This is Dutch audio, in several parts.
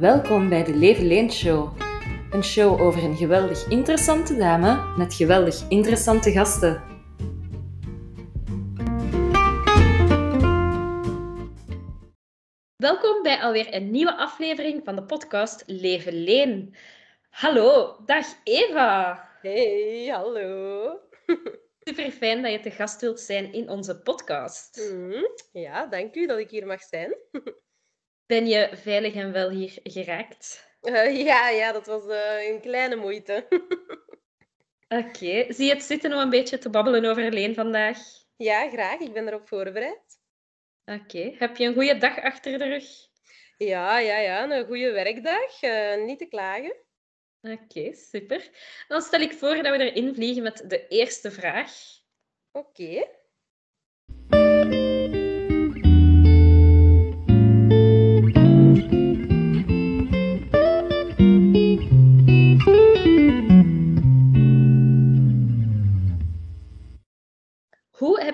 Welkom bij de Leven Leen Show. Een show over een geweldig interessante dame met geweldig interessante gasten. Welkom bij alweer een nieuwe aflevering van de podcast Leven Leen. Hallo, dag Eva. Hey, hallo. Super fijn dat je te gast wilt zijn in onze podcast. Mm, ja, dank u dat ik hier mag zijn. Ben je veilig en wel hier geraakt? Uh, ja, ja, dat was uh, een kleine moeite. Oké, zie je het zitten om een beetje te babbelen over Leen vandaag? Ja, graag. Ik ben erop voorbereid. Oké, heb je een goede dag achter de rug? Ja, ja, ja, een goede werkdag. Uh, niet te klagen. Oké, super. Dan stel ik voor dat we erin vliegen met de eerste vraag. Oké.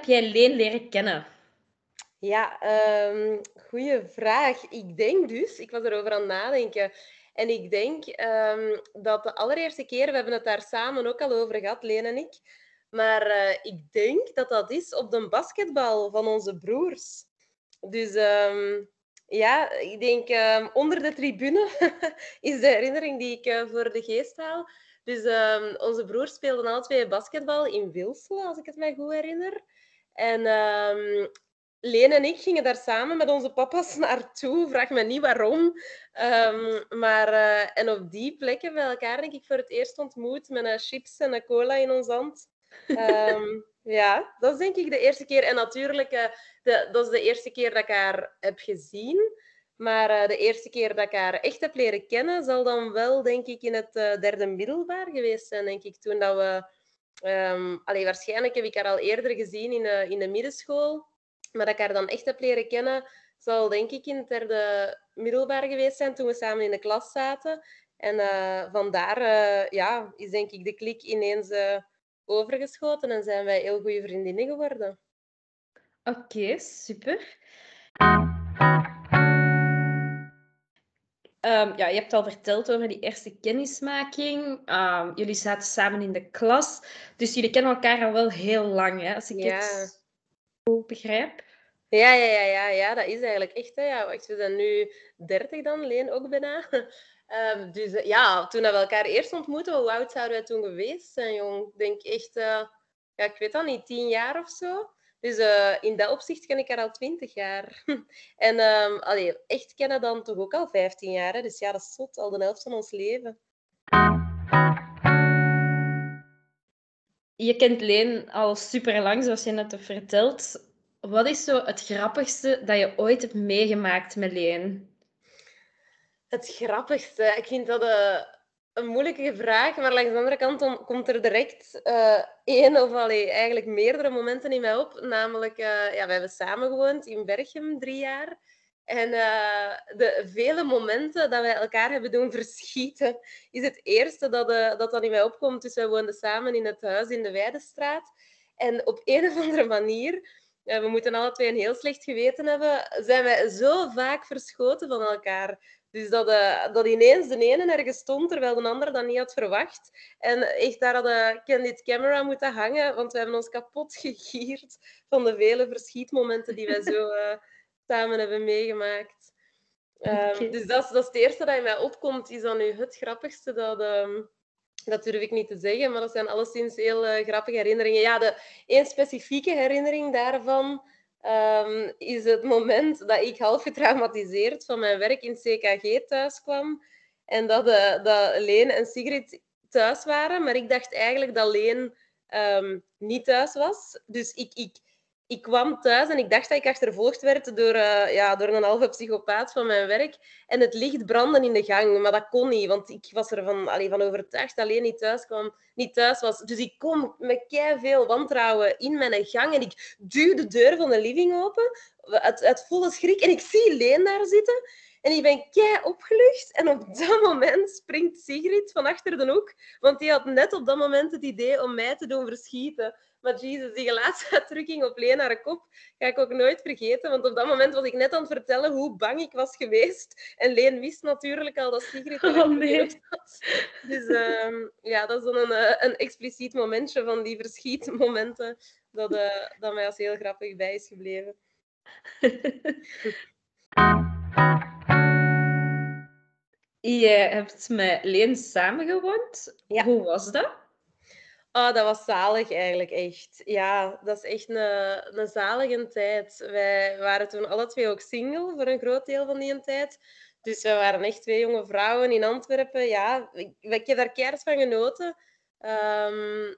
Jij Leen leren kennen? Ja, um, goede vraag. Ik denk dus, ik was erover aan het nadenken. En ik denk um, dat de allereerste keer, we hebben het daar samen ook al over gehad, Leen en ik. Maar uh, ik denk dat dat is op de basketbal van onze broers. Dus um, ja, ik denk onder de tribune is de herinnering die ik uh, voor de geest haal. Dus onze broers speelden alle twee basketbal in Wilselen, als ik het mij goed herinner. En um, Leen en ik gingen daar samen met onze papa's naartoe. Vraag me niet waarom. Um, maar, uh, en op die plekken bij elkaar denk ik voor het eerst ontmoet met een chips en een cola in ons hand. ja, dat is denk ik de eerste keer. En natuurlijk, uh, de, dat is de eerste keer dat ik haar heb gezien. Maar uh, de eerste keer dat ik haar echt heb leren kennen, zal dan wel, denk ik, in het derde middelbaar geweest zijn. Denk ik, toen dat we... Um, waarschijnlijk heb ik haar al eerder gezien in, uh, in de middenschool. Maar dat ik haar dan echt heb leren kennen, zal denk ik in het derde middelbaar geweest zijn, toen we samen in de klas zaten. En vandaar ja, is denk ik de klik ineens overgeschoten en zijn wij heel goede vriendinnen geworden. Oké, super. Um, ja, je hebt al verteld over die eerste kennismaking. Um, jullie zaten samen in de klas. Dus jullie kennen elkaar al wel heel lang, hè, als ik ja. het goed begrijp. Ja, ja, ja, ja, ja, dat is eigenlijk echt. Hè. Ja, wacht, we zijn nu 30 dan, Leen ook bijna. Um, dus ja, toen we elkaar eerst ontmoetten, hoe oud zouden we toen geweest zijn, jong? Ik denk echt, uh, ja, ik weet dat niet, tien jaar of zo. Dus uh, in dat opzicht ken ik haar al twintig jaar. en um, allee, echt kennen dan toch ook al 15 jaar. Hè? Dus ja, dat is zot, al de helft van ons leven. Je kent Leen al super lang, zoals je net hebt verteld. Wat is zo het grappigste dat je ooit hebt meegemaakt met Leen? Het grappigste? Ik vind dat... Uh een moeilijke vraag, maar langs de andere kant komt er direct uh, één of allee, eigenlijk meerdere momenten in mij op. Namelijk, uh, ja, we hebben samen gewoond in Berchem drie jaar. En uh, de vele momenten dat wij elkaar hebben doen verschieten, is het eerste dat, dat dan in mij opkomt. Dus wij woonden samen in het huis in de Weidestraat. En op een of andere manier, we moeten alle twee een heel slecht geweten hebben, zijn wij zo vaak verschoten van elkaar. Dus dat, uh, dat ineens de ene ergens stond, terwijl de andere dat niet had verwacht. En echt, daar hadden Candid Camera moeten hangen, want we hebben ons kapot gegierd van de vele verschietmomenten die wij zo uh, samen hebben meegemaakt. Um, Dus dat is, dat is het eerste dat in mij opkomt. Is dan nu het grappigste dat... Um, dat durf ik niet te zeggen, maar dat zijn alleszins heel uh, grappige herinneringen. Ja, de één specifieke herinnering daarvan um, is het moment dat ik half getraumatiseerd van mijn werk in CKG thuis kwam. En dat, uh, dat Leen en Sigrid thuis waren. Maar ik dacht eigenlijk dat Leen um, niet thuis was. Dus ik, ik, ik kwam thuis en ik dacht dat ik achtervolgd werd door, uh, ja, door een halve psychopaat van mijn werk. En het licht brandde in de gang, maar dat kon niet, want ik was ervan allee, van overtuigd dat alleen niet thuis, kwam, niet thuis was. Dus ik kom met veel wantrouwen in mijn gang en ik duw de deur van de living open. Het, het volle schrik en ik zie Leen daar zitten. En ik ben kei opgelucht. En op dat moment springt Sigrid van achter de hoek. Want die had net op dat moment het idee om mij te doen verschieten. Maar Jesus, die gelaatsuitdrukking op Leen haar kop ga ik ook nooit vergeten. Want op dat moment was ik net aan het vertellen hoe bang ik was geweest. En Leen wist natuurlijk al dat Sigrid oh, nee. was. Dus uh, ja, dat is dan een, eh, een expliciet momentje van die verschietmomenten dat, uh, dat mij als heel grappig bij is gebleven. Je hebt met Leen samengewoond. Ja. Hoe was dat? Oh, dat was zalig eigenlijk, echt. Ja, dat is echt een, een zalige tijd. Wij waren toen alle twee ook single voor een groot deel van die tijd. Dus we waren echt twee jonge vrouwen in Antwerpen. Ja, ik, ik heb daar keihard van genoten. Um,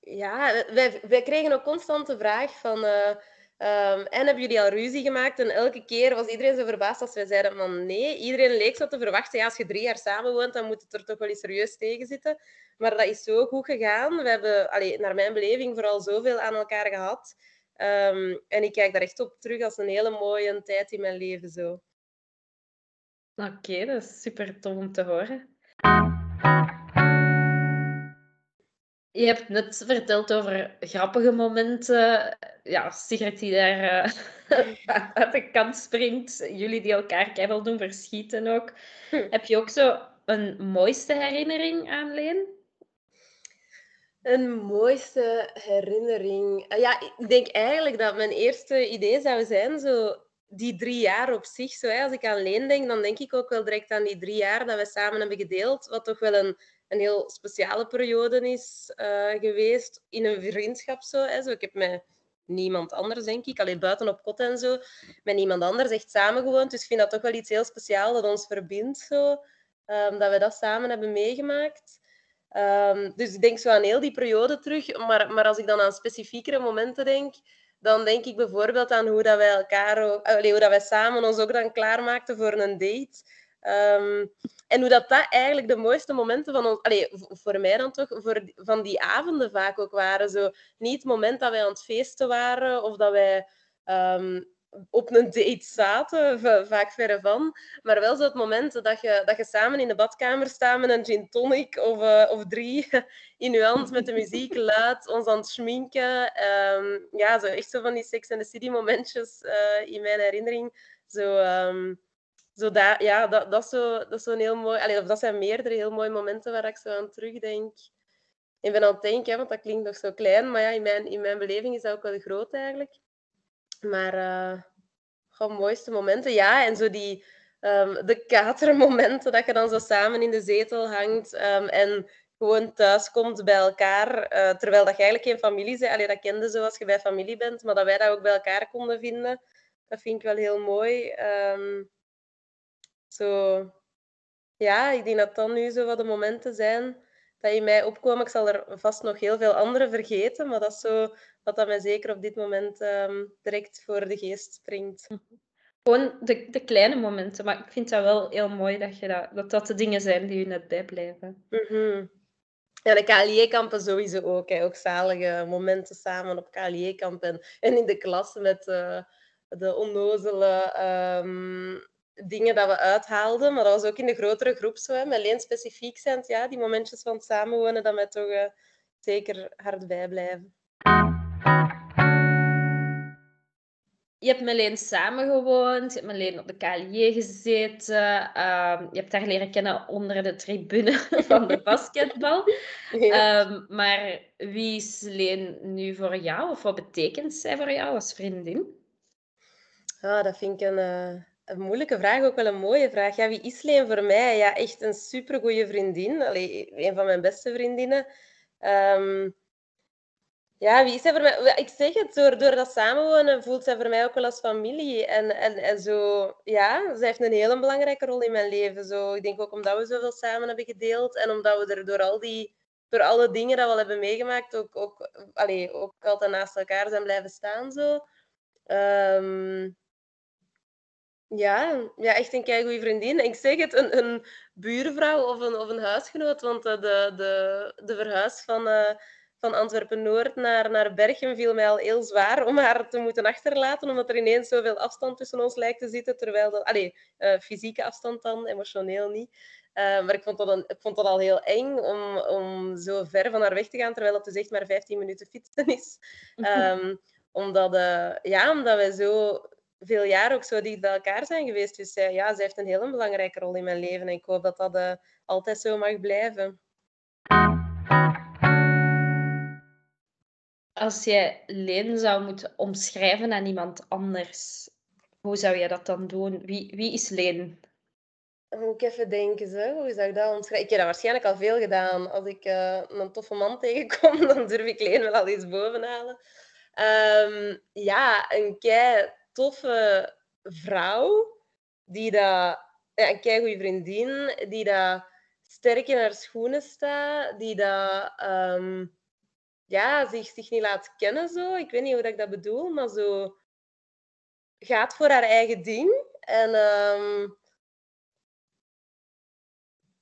ja, wij, wij kregen ook constant de vraag van... Uh, Um, en hebben jullie al ruzie gemaakt? En elke keer was iedereen zo verbaasd als wij zeiden van nee. Iedereen leek zo te verwachten, ja, als je drie jaar samen woont, dan moet het er toch wel eens serieus tegen zitten. Maar dat is zo goed gegaan. We hebben, naar mijn beleving, vooral zoveel aan elkaar gehad. Um, en ik kijk daar echt op terug als een hele mooie tijd in mijn leven. Zo. Oké, dat is super tof om te horen. Je hebt net verteld over grappige momenten. Ja, Sigrid die daar uh, uit de kant springt. Jullie die elkaar keihard doen verschieten ook. Hm. Heb je ook zo een mooiste herinnering aan Leen? Een mooiste herinnering. Ah, ja, ik denk eigenlijk dat mijn eerste idee zou zijn, zo die drie jaar op zich. Zo, hè. Als ik aan Leen denk, dan denk ik ook wel direct aan die drie jaar dat we samen hebben gedeeld. Wat toch wel een een heel speciale periode is uh, geweest in een vriendschap. Zo, hè. zo, ik heb met niemand anders, denk ik, alleen buiten op kot en zo, met niemand anders echt samengewoond. Dus ik vind dat toch wel iets heel speciaals dat ons verbindt, zo, um, dat we dat samen hebben meegemaakt. Um, dus ik denk zo aan heel die periode terug. Maar, maar als ik dan aan specifiekere momenten denk, dan denk ik bijvoorbeeld aan hoe dat wij elkaar allee, hoe dat wij samen ons ook dan klaarmaakten voor een date. Um, en hoe dat, dat eigenlijk de mooiste momenten van ons, allez, voor mij dan toch, voor, van die avonden vaak ook waren. Zo, niet het moment dat wij aan het feesten waren of dat wij um, op een date zaten, vaak verre van. Maar wel zo het moment dat je, dat je samen in de badkamer staat met een gin tonic of, uh, of drie in je hand met de muziek luid, ons aan het schminken. Um, ja, zo echt zo van die Sex and the City momentjes uh, in mijn herinnering. Zo... zo dat, ja, dat, dat, is zo, dat is zo'n heel mooi... Allee, dat zijn meerdere heel mooie momenten waar ik zo aan terugdenk. Ik ben aan het denken, want dat klinkt nog zo klein, maar ja, in mijn, in mijn beleving is dat ook wel groot eigenlijk. Maar uh, gewoon mooiste momenten, ja. En zo die... Um, de katermomenten, dat je dan zo samen in de zetel hangt um, en gewoon thuis komt bij elkaar, uh, terwijl dat je eigenlijk geen familie bent. Allee, dat kende zo als je bij familie bent, maar dat wij dat ook bij elkaar konden vinden. Dat vind ik wel heel mooi. Um, zo, ja, ik denk dat dan nu zo wat de momenten zijn dat in mij opkomen. Ik zal er vast nog heel veel andere vergeten, maar dat is zo wat dat mij zeker op dit moment um, direct voor de geest springt. Gewoon de, de kleine momenten, maar ik vind dat wel heel mooi dat je dat, dat, dat de dingen zijn die je net bijblijven. Mm -hmm. Ja, de KLJ-kampen sowieso ook. Hè. Ook zalige momenten samen op KLJ-kampen en, in de klas met uh, de onnozele um, dingen dat we uithaalden. Maar dat was ook in de grotere groep zo. Hè. Met Leen specifiek zijn ja, die momentjes van het samenwonen dat mij toch uh, zeker hard bijblijven. Je hebt met Leen samengewoond, je hebt met Leen op de KLJ gezeten. Uh, je hebt haar leren kennen onder de tribune van de basketbal. Ja. Um, maar wie is Leen nu voor jou? Of wat betekent zij voor jou als vriendin? Ah, dat vind ik een, uh, een moeilijke vraag, ook wel een mooie vraag. Ja, wie is Leen voor mij? Ja, echt een supergoeie vriendin. Allee, een van mijn beste vriendinnen. Um, ja, wie is zij voor mij? Ik zeg het, door, door dat samenwonen voelt zij voor mij ook wel als familie. En, en, en zo, ja, zij heeft een hele belangrijke rol in mijn leven. Zo, ik denk ook omdat we zoveel samen hebben gedeeld en omdat we er door al die door alle dingen dat we al hebben meegemaakt, ook, ook, allee, ook altijd naast elkaar zijn blijven staan. Zo. Um, ja, ja, echt een goede vriendin. Ik zeg het, een, een buurvrouw of een, of een huisgenoot, want eh, de, de, de verhuis van, uh, van Antwerpen-Noord naar, naar Berchem viel mij al heel zwaar om haar te moeten achterlaten, omdat er ineens zoveel afstand tussen ons lijkt te zitten, terwijl dat... Allee, uh, fysieke afstand dan, emotioneel niet. Uh, maar ik vond, dat een, ik vond dat al heel eng om, om zo ver van haar weg te gaan, terwijl het dus echt maar 15 minuten fietsen is. Um, omdat, ja, omdat wij zo veel jaar ook zo dicht bij elkaar zijn geweest. Dus uh, ja, ze heeft een hele belangrijke rol in mijn leven. En ik hoop dat dat uh, altijd zo mag blijven. Als je Leen zou moeten omschrijven aan iemand anders, hoe zou je dat dan doen? Wie, wie is Leen? Moet ik even denken, zo. hoe zou ik dat omschrijven? Ik heb dat waarschijnlijk al veel gedaan. Als ik uh, een toffe man tegenkom, dan durf ik Leen wel al iets bovenhalen. Um, ja, een kei toffe vrouw, die dat, ja, een goede vriendin, die dat sterk in haar schoenen staat, die dat um, ja, zich, zich niet laat kennen zo. Ik weet niet hoe dat ik dat bedoel, maar zo gaat voor haar eigen ding. En um,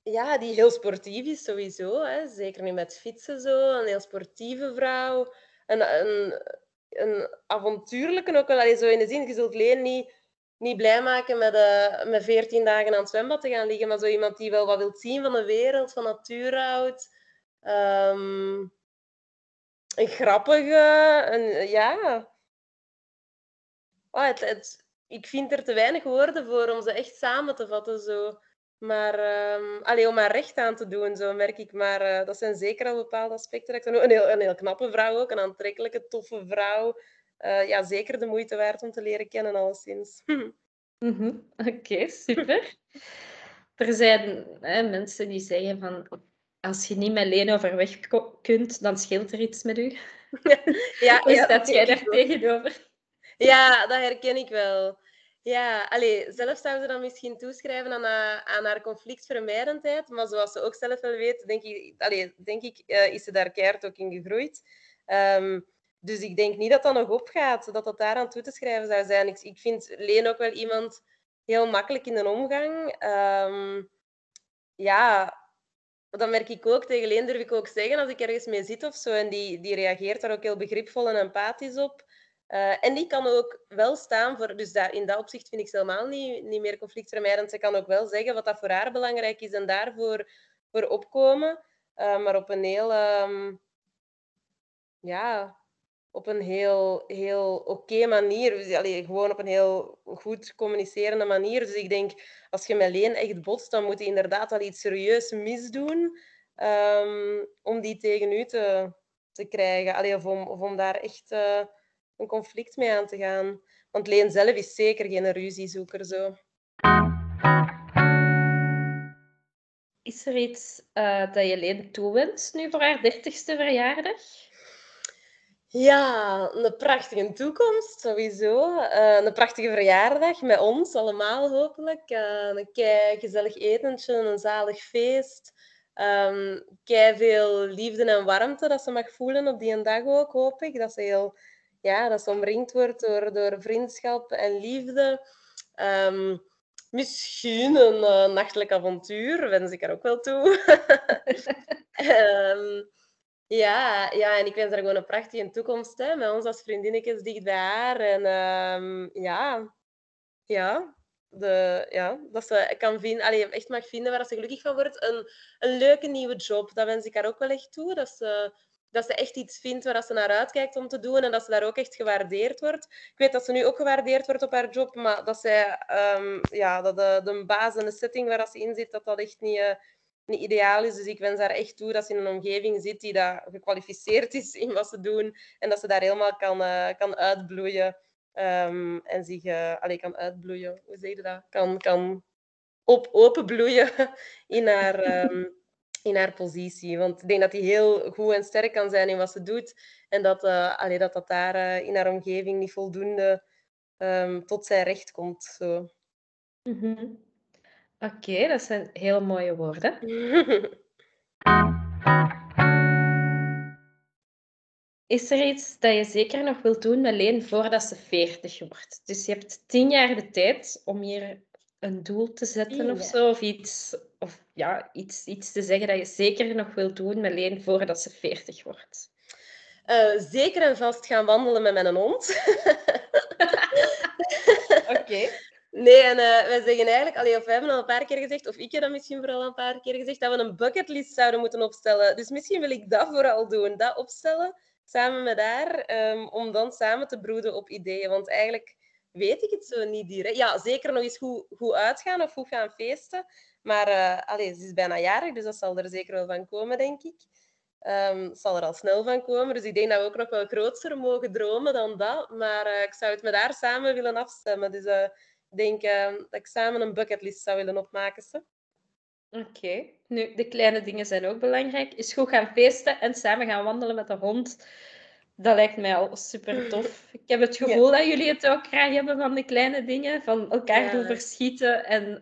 ja, die heel sportief is sowieso. Hè. Zeker nu met fietsen zo. Een heel sportieve vrouw. Een, een, een avontuurlijke ook wel. Zo in de zin, je zult Leen niet, niet blij maken met, uh, met 14 dagen aan het zwembad te gaan liggen. Maar zo iemand die wel wat wil zien van de wereld, van natuur houdt. Um, een grappige. Een, ja. Oh, het, ik vind er te weinig woorden voor om ze echt samen te vatten. Zo. Maar um, allee, om haar recht aan te doen, zo merk ik. Maar uh, dat zijn zeker al bepaalde aspecten. Ik een heel, een heel knappe vrouw ook, een aantrekkelijke, toffe vrouw. Uh, ja, zeker de moeite waard om te leren kennen, alleszins. mm -hmm. Oké, okay, super. er zijn hè, mensen die zeggen van... Als je niet met Leen overweg kunt, dan scheelt er iets met u. ja, Hoe staat ja, jij daar tegenover? Ja, dat herken ik wel. Ja, allee, zelf zou ze dan misschien toeschrijven aan, haar, aan haar conflictvermijdendheid. Maar zoals ze ook zelf wel weet, denk ik, allee, denk ik uh, is ze daar keihard ook in gegroeid. Um, dus ik denk niet dat dat nog opgaat, dat dat daaraan toe te schrijven zou zijn. Ik, ik vind Leen ook wel iemand heel makkelijk in de omgang. Um, ja, dat merk ik ook. Tegen Leen durf ik ook zeggen als ik ergens mee zit of zo. En die, die reageert daar ook heel begripvol en empathisch op. Uh, en die kan ook wel staan voor, dus daar, in dat opzicht vind ik ze helemaal niet, niet meer conflictvermijdend. Ze kan ook wel zeggen wat dat voor haar belangrijk is en daarvoor voor opkomen. Uh, maar op een heel, um, ja, op een heel, heel oké manier. Dus, gewoon op een heel goed communicerende manier. Dus ik denk, als je met Leen echt botst, dan moet je inderdaad al iets serieus misdoen um, om die tegen u te, te krijgen. Allee, of, om, of om daar echt... Uh, een conflict mee aan te gaan. Want Leen zelf is zeker geen ruziezoeker zo. Is er iets uh, dat je Leen toewenst nu voor haar dertigste verjaardag? Ja, een prachtige toekomst sowieso. Uh, een prachtige verjaardag met ons allemaal hopelijk. Uh, een kei gezellig etentje, een zalig feest. Um, kei veel liefde en warmte dat ze mag voelen op die dag ook, hoop ik. Dat ze heel ja, dat ze omringd wordt door, door vriendschap en liefde. Um, misschien een uh, nachtelijk avontuur, wens ik er ook wel toe. um, ja, ja, en ik wens haar gewoon een prachtige toekomst hè, met ons als vriendinnetjes dicht bij haar. En um, ja, ja, de, ja, dat ze kan vinden, allee, echt mag vinden waar ze gelukkig van wordt. Een, een leuke nieuwe job, dat wens ik haar ook wel echt toe. Dat ze dat ze echt iets vindt waar ze naar uitkijkt om te doen en dat ze daar ook echt gewaardeerd wordt. Ik weet dat ze nu ook gewaardeerd wordt op haar job, maar dat, zij, um, ja, dat de, de baas en de setting waar ze in zit, dat dat echt niet, uh, niet ideaal is. Dus ik wens haar echt toe dat ze in een omgeving zit die dat gekwalificeerd is in wat ze doen en dat ze daar helemaal kan, uh, kan uitbloeien. Um, en zich uh, allee, kan uitbloeien, hoe zeg je dat? Kan, kan op, openbloeien in haar... Um, in haar positie. Want ik denk dat hij heel goed en sterk kan zijn in wat ze doet. En dat uh, allee, dat, dat daar uh, in haar omgeving niet voldoende um, tot zijn recht komt. Zo. Mm -hmm. Oké, okay, dat zijn hele mooie woorden. Is er iets dat je zeker nog wilt doen alleen voordat ze 40 wordt? Dus je hebt tien jaar de tijd om hier een doel te zetten of zo, of iets, ja, iets, iets te zeggen dat je zeker nog wilt doen, alleen voordat ze 40 wordt? Eh, zeker en vast gaan wandelen met mijn hond. Oké. Nee, en uh, wij zeggen eigenlijk, allee, of we hebben al een paar keer gezegd, of ik heb dat misschien vooral een paar keer gezegd, dat we een bucketlist zouden moeten opstellen. Dus misschien wil ik dat vooral doen, dat opstellen, samen met haar, um, om dan samen te broeden op ideeën. Want eigenlijk weet ik het zo niet direct. Ja, zeker nog eens goed, goed uitgaan of goed gaan feesten. Maar uh, allee, ze is bijna jarig, dus dat zal er zeker wel van komen, denk ik. Um, zal er al snel van komen. Dus ik denk dat we ook nog wel groter mogen dromen dan dat. Maar uh, ik zou het met haar samen willen afstemmen. Dus uh, ik denk uh, dat ik samen een bucketlist zou willen opmaken. Oké. Nu, de kleine dingen zijn ook belangrijk. Is goed gaan feesten en samen gaan wandelen met de hond. Dat lijkt mij al super tof. Ik heb het gevoel ja. dat jullie het ook graag hebben van de kleine dingen. Van elkaar ja. doen verschieten en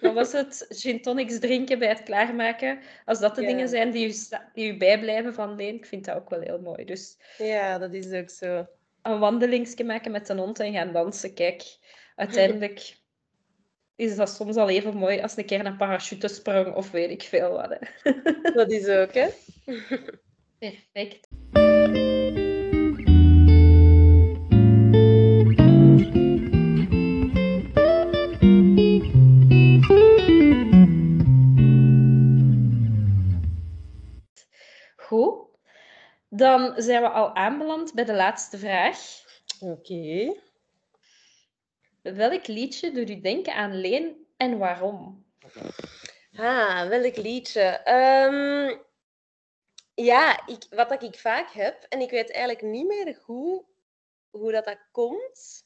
wat was het? Gin tonics drinken bij het klaarmaken. Als dat de ja. dingen zijn die u, die u bijblijven van Leen, ik vind dat ook wel heel mooi. Dus ja, dat is ook zo. Een wandelingsje maken met een hond en gaan dansen. Kijk, uiteindelijk is dat soms al even mooi als een keer een parachutesprong of weet ik veel wat. Hè. Dat is ook, hè? Perfect. Dan zijn we al aanbeland bij de laatste vraag. Oké. Okay. Welk liedje doet u denken aan Leen en waarom? Ah, welk liedje? Um, ja, ik, wat dat ik vaak heb, en ik weet eigenlijk niet meer hoe, hoe dat, dat komt.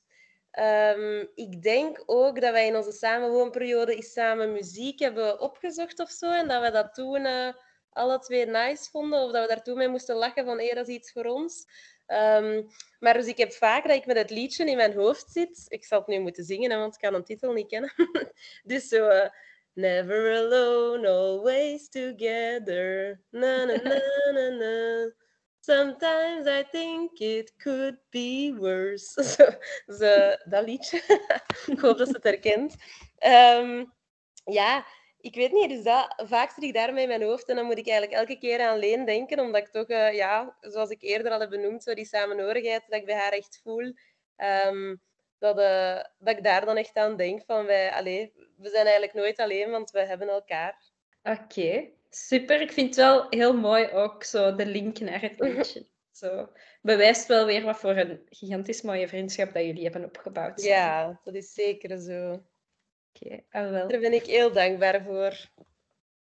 Um, ik denk ook dat wij in onze samenwoonperiode eens samen muziek hebben opgezocht of zo. En dat we dat toen uh, alle twee nice vonden. Of dat we daar toen mee moesten lachen van, hé, dat is iets voor ons. Um, maar dus ik heb vaak dat ik met het liedje in mijn hoofd zit. Ik zal het nu moeten zingen, want ik kan een titel niet kennen. dus zo... Uh, Never alone, always together. Na, na, na, na, na. Sometimes I think it could be worse. Zo, dat liedje. ik hoop dat ze het herkent. Um, ja, ik weet niet, dus dat, vaak zit ik daarmee in mijn hoofd en dan moet ik eigenlijk elke keer aan Leen denken, omdat ik toch, uh, ja, zoals ik eerder al heb benoemd, zo die samenhorigheid dat ik bij haar echt voel, um, dat, uh, dat ik daar dan echt aan denk van wij, allee, we zijn eigenlijk nooit alleen, want we hebben elkaar. Oké, okay. super. Ik vind het wel heel mooi ook zo de link naar het liedje. Zo bewijst wel weer wat voor een gigantisch mooie vriendschap dat jullie hebben opgebouwd. Ja, dat is zeker zo. Oké, okay, ah, wel. Daar ben ik heel dankbaar voor.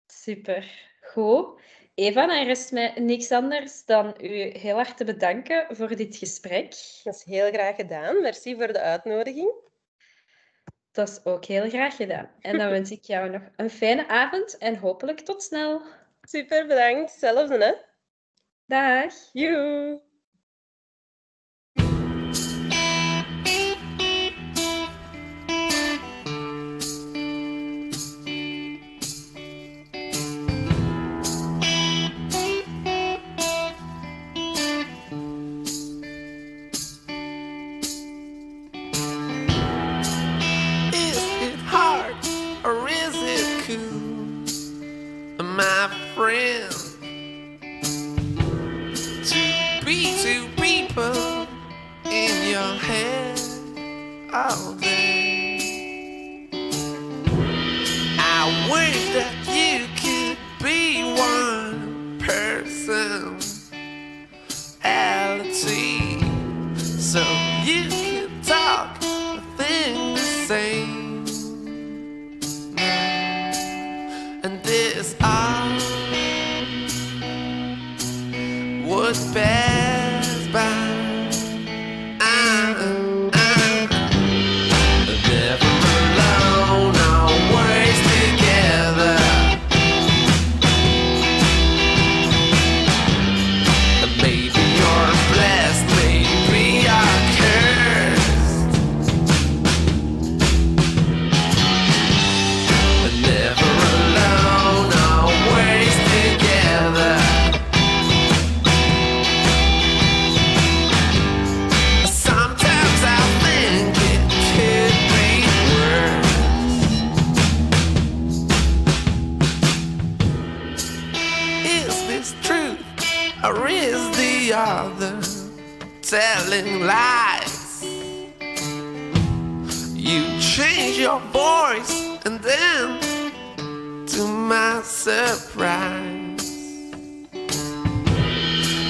Super. Goed. Eva, dan rest mij niks anders dan u heel hard te bedanken voor dit gesprek. Dat is heel graag gedaan. Merci voor de uitnodiging. Dat is ook heel graag gedaan. En dan wens ik jou nog een fijne avond en hopelijk tot snel. Super, bedankt. Hetzelfde, hè? Dag. Joe. your head out there.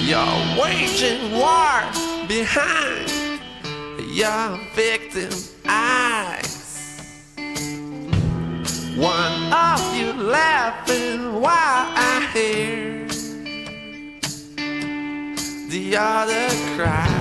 You're waging war behind your victim eyes. One of you laughing while I hear the other cry.